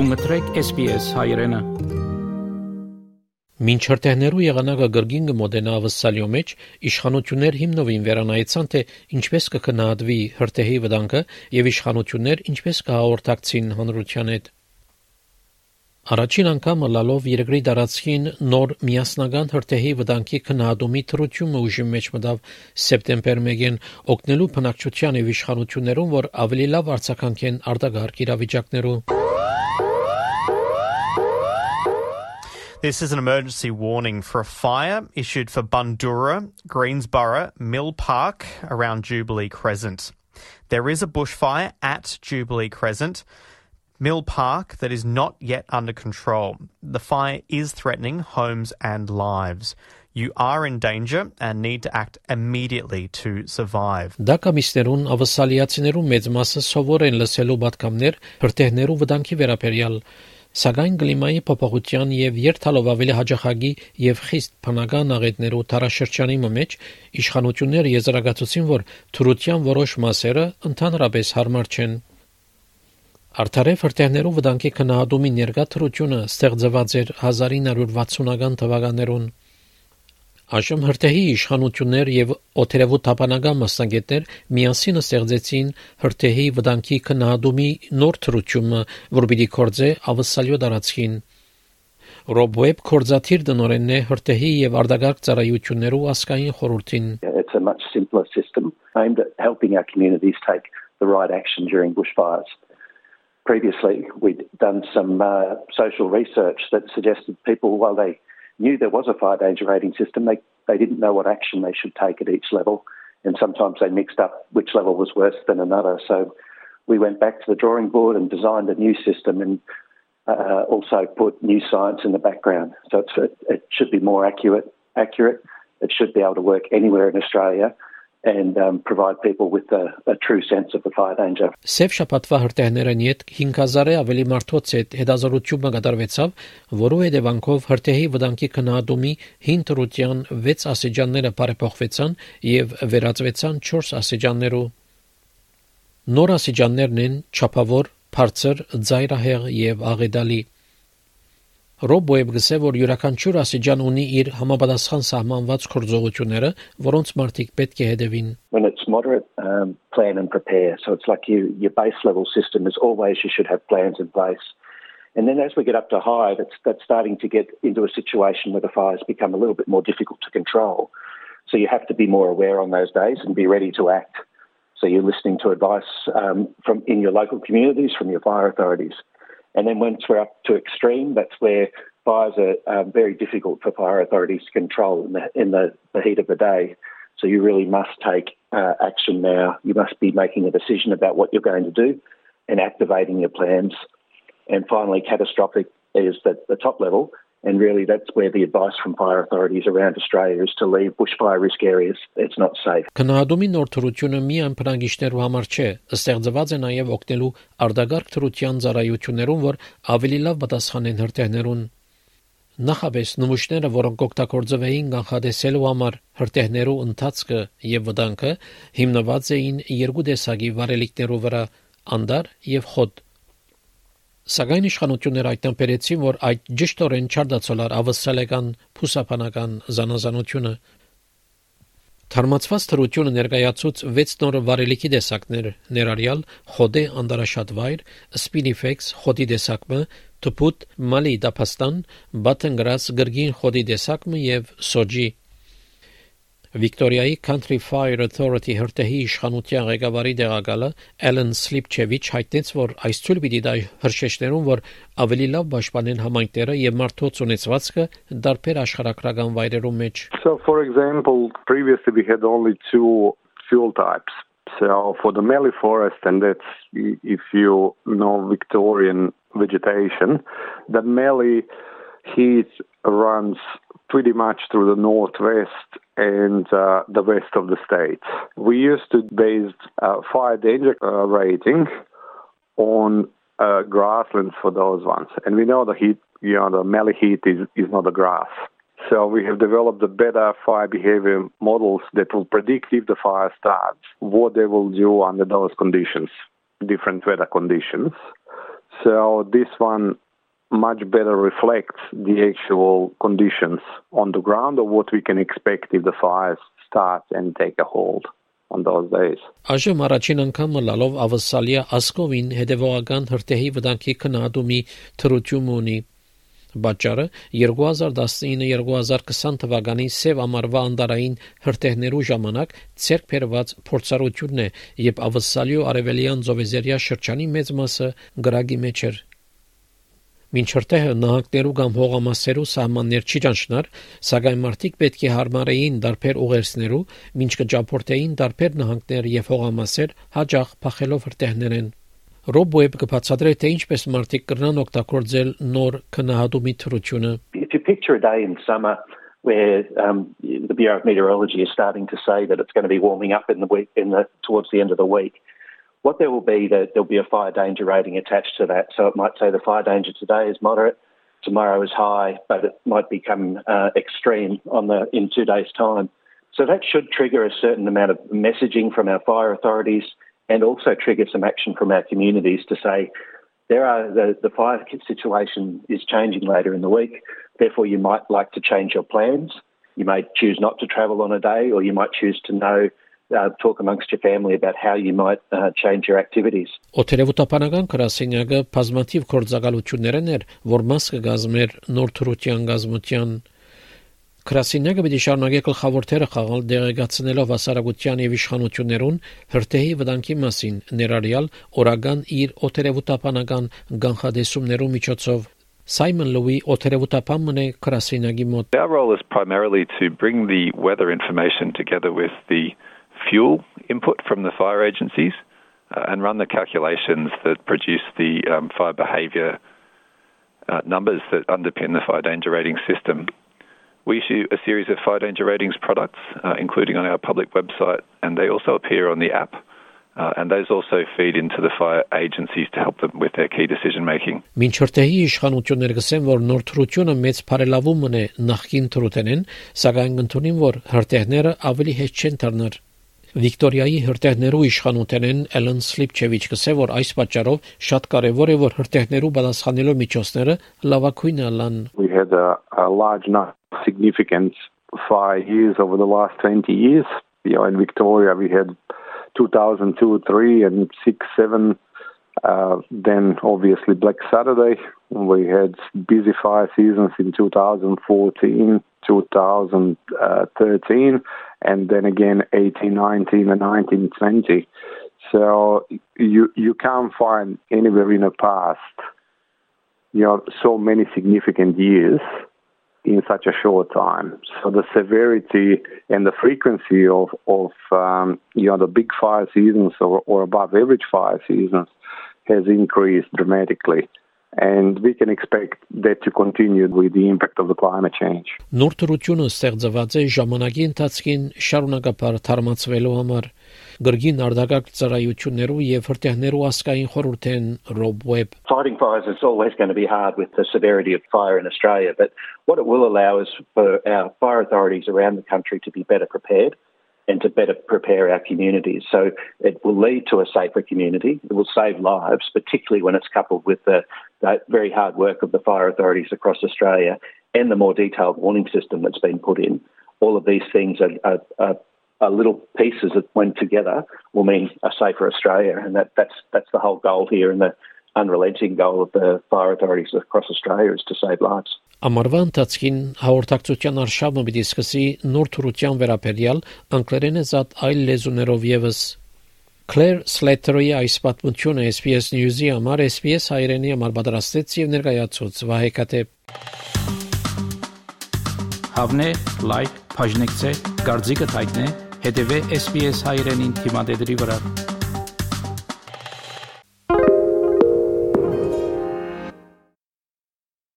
Դու մտրեք SPS հայրենը։ Մինչ հրթեհներու եղանակը գրգին կմոտենա ավսալյո մեջ, իշխանություններ հիմնովին վերանայեցան թե ինչպես կքննադվի հրթեհի վտանգը եւ իշխանություններ ինչպես կհաղորդակցին հանրության հետ։ Առաջին անգամ լալով երկրի դարածքին նոր միասնական հրթեհի վտանգի քննադումի թրությունը ուժի մեջ մտավ սեպտեմբեր 1-ին օգնելու բնակչության եւ իշխանություններուն, որ ավելի լավ արձագանքեն արտագարկ իրավիճակներու։ This is an emergency warning for a fire issued for Bundura, Greensborough, Mill Park around Jubilee Crescent. There is a bushfire at Jubilee Crescent. Mill Park that is not yet under control. The fire is threatening homes and lives. You are in danger and need to act immediately to survive. Դակամիստերուն ավասալիացիներու մեծ մասը սովոր են լսելու պատկամներ հրթեհներու վտանգի վերաբերյալ, սակայն գլիմայի փոփոխության եւ երթալով ավելի հաջողագի եւ խիստ բնական աղետներու տարաշրջանի մեջ իշխանությունները եզրակացուցին, որ թրության որոշ մասերը ընդհանրապես հարմար չեն։ Արդարե ֆրտերներու վտանգի քննադումի ներկա թրությունը ստեղծված էր 1960-ական թվականներուն։ Այժմ հրթեհի իշխանություններ եւ օթերևու թափանական մասնագետներ միասին ստեղծեցին հրթեհի վտանգի քննադումի նոր թրությունը, որ պիտի կորձե ավսալյո դարածքին։ Rob Webb կորզաթիր դնորենն է հրթեհի եւ արտագաղթ ծառայություններու ասկային խորհրդին։ It's a much simpler system aimed at helping our communities take the right action during bushfires. previously, we'd done some uh, social research that suggested people, while they knew there was a fire danger rating system, they, they didn't know what action they should take at each level. And sometimes they mixed up which level was worse than another. So we went back to the drawing board and designed a new system and uh, also put new science in the background. So it should be more accurate. Accurate. It should be able to work anywhere in Australia and um, provide people with a, a true sense of the fire danger. Սև շաբաթվա հրթեհներն իդ 5000-ը ավելի մարդոց հետ հետազոտությունը կատարվեցավ, որու հետևանքով հրթեհի վտանգի քննադումի 5 դրության 6 ասեջանները բարեփոխվեցան եւ վերածվեցան 4 ասեջաններու։ Նոր ասեջաններն են չափավոր, բարձր, ծայրահեղ եւ աղեդալի։ Ռոբոև գսե որ յուրաքանչյուր ասիջան ունի իր համապատասխան սահմանված գործողությունները, որոնց մարդիկ պետք է հետևին։ When it's moderate, um, plan and prepare. So it's like you, your base level system is always you should have plans in place. And then as we get up to high, that's, that's starting to get into a situation where the fires become a little bit more difficult to control. So you have to be more aware on those days and be ready to act. So you're listening to advice um, from in your local communities, from your fire authorities. And then once we're up to extreme, that's where fires are um, very difficult for fire authorities to control in the, in the, the heat of the day. So you really must take uh, action now. You must be making a decision about what you're going to do and activating your plans. And finally, catastrophic is the, the top level. And really, that's where the advice from fire authorities around Australia is to leave bushfire risk areas. It's not safe. Քննադումի նոր թրությունը միայն բնակիչներու համար չէ, ստեղծված է նաև օգնելու արդագարգ թրության ծառայություններուն, որ ավելի լավ պատասխանեն հրթեհներուն։ Նախապես նմուշները, որոնք օգտագործվեին կանխատեսելու համար հրթեհներու ընթացքը եւ վտանգը, հիմնված էին երկու տեսակի վարելիքներու վրա՝ անդար եւ խոտ Սակայն իշխանությունները այդտեղ որ այդ ճշտորեն չարդացոլար ավսալական փուսապանական զանազանությունը Թարմացված թրությունը ներկայացուց 6 նոր վարելիքի տեսակներ, ներառյալ խոդե անդարաշատ վայր, սպինիֆեքս խոդի տեսակը, թփուտ մալի դապաստան, բաթնգրաս գրգին խոդի տեսակը եւ սոջի Վիկտորիայի Country Fire Authority հրտեհի իշխանության ղեկավարի տեղակալը Էլեն Սլիփչևիչ հայտնեց, որ այս ցույց պիտի դա հրշեջներուն, որ ավելի լավ պաշտպանեն համայնքները եւ մարդոց ունեցվածքը դարբեր աշխարհակրական վայրերում մեջ։ So for example, previously we had only two fuel types. So for the Mallee forest, and that's if you know Victorian vegetation, the Mallee heat runs pretty much through the northwest and uh, the west of the state. We used to base uh, fire danger uh, rating on uh, grasslands for those ones, and we know the heat, you know, the Mallee heat is, is not a grass. So we have developed the better fire behavior models that will predict if the fire starts, what they will do under those conditions, different weather conditions. So this one much better reflects the actual conditions on the ground or what we can expect if the fires start and take a hold on those days. Այժմ առաջին անգամ լալով ավսալիա ասկովին հետևողական հրտեհի վտանգի քննադումի թրություն ունի Բաճարը 2019-2020 թվականի սև ամառվա անդարային հրտեհներու ժամանակ ցերկ բերված փորձառությունն է, եւ ավսալիո արևելյան զովեզերիա շրջանի մեծ մասը գրագի մեջ էր։ Մինչ հրտեհը նահանգներու կամ հողամասերու սահմաններ չի ճանչնար, սակայն մարդիկ պետք է հարմարեին դարբեր ուղերձներու, մինչ կճապորտեին դարբեր նահանգներ եւ հողամասեր հաջող փախելով հրտեհներեն։ Ռոբ Ուեբ կբացատրի թե ինչպես մարդիկ կրնան օգտագործել նոր քնահատումի թրությունը։ If you picture a day in summer where um, the Bureau of Meteorology is starting to say that it's going to be warming up in the week in the towards the end of the week, what there will be there'll be a fire danger rating attached to that. So it might say the fire danger today is moderate, tomorrow is high, but it might become uh, extreme on the in two days' time. So that should trigger a certain amount of messaging from our fire authorities and also trigger some action from our communities to say there are the, the fire situation is changing later in the week. Therefore, you might like to change your plans. You may choose not to travel on a day, or you might choose to know, uh, talk amongst your family about how you might uh, change your activities. Օթերևութապանական գրասենյակը բազմաթիվ կորցակալություններ էր, որ մաս կգազմեր նոր թրության գազմության Քրասինյակը պիտի շարունակի գլխավոր թերը խաղալ դեղեկացնելով հասարակության եւ իշխանություններուն հրթեհի վտանգի մասին, ներառյալ օրական իր օթերևութապանական գանխադեսումներու միջոցով Simon Louis Քրասինյակի մոտ Our role is primarily to bring the weather information together with the fuel input from the fire agencies uh, and run the calculations that produce the um, fire behaviour uh, numbers that underpin the fire danger rating system. We issue a series of fire danger ratings products, uh, including on our public website, and they also appear on the app. Uh, and those also feed into the fire agencies to help them with their key decision making. Մինչ հրթեհի իշխանությունները գսեն, որ նոր թրությունը մեծ բարելավում է նախքին թրութենեն, սակայն ընդունին, որ հրթեհները ավելի հեշտ չեն դառնար։ Վիկտորիայի հրթեհներու իշխանութենեն Էլեն Սլիպչևիչ գսե, որ այս պատճառով շատ կարևոր է, որ հրթեհներու պատասխանելու միջոցները լավագույնը լան։ We had a, a large number significant fire years over the last 20 years. You know, in Victoria, we had 2002, 3, and 6, 7. Uh, then, obviously, Black Saturday. We had busy fire seasons in 2014, 2013, and then again 18, 19, and 19, 20. So you you can't find anywhere in the past, you know, so many significant years in such a short time. So the severity and the frequency of, of um, you know, the big fire seasons or, or above average fire seasons has increased dramatically. And we can expect that to continue with the impact of the climate change. Նոր թրությունը ստեղծված է ժամանակի ընթացքին շարունակապար թարմացվելու համար գրգին արտակարգ ծառայություններու եւ հրթեհներու ասկային խորհուրդեն Rob Webb Fighting fires is always going to be hard with the severity of fire in Australia, but what it will allow is for our fire authorities around the country to be better prepared and our communities. So it will lead to a safer community. It will save lives, particularly when it's coupled with the, the very hard work of the fire authorities across Australia and the more detailed warning system that's been put in. All of these things are, are, are uh, little pieces that went together will mean a safer Australia, and that, that's that's the whole goal here, and the unrelenting goal of the fire authorities across Australia is to save lives. Ամառվա ընթացքին հաղորդակցության արշավը պիտի սկսի նոր թրության վերաբերյալ անգլերենը զատ այլ լեզուներով եւս Claire Slater-ի այս պատմությունը SPS News-ի համար SPS հայրենի համար պատրաստեց եւ ներկայացուց Վահե Կատե Հավնե, լայք, բաժնեկցե, դարձիկը թայտնե, հետեւե SPS հայրենին թիմադեդի վրա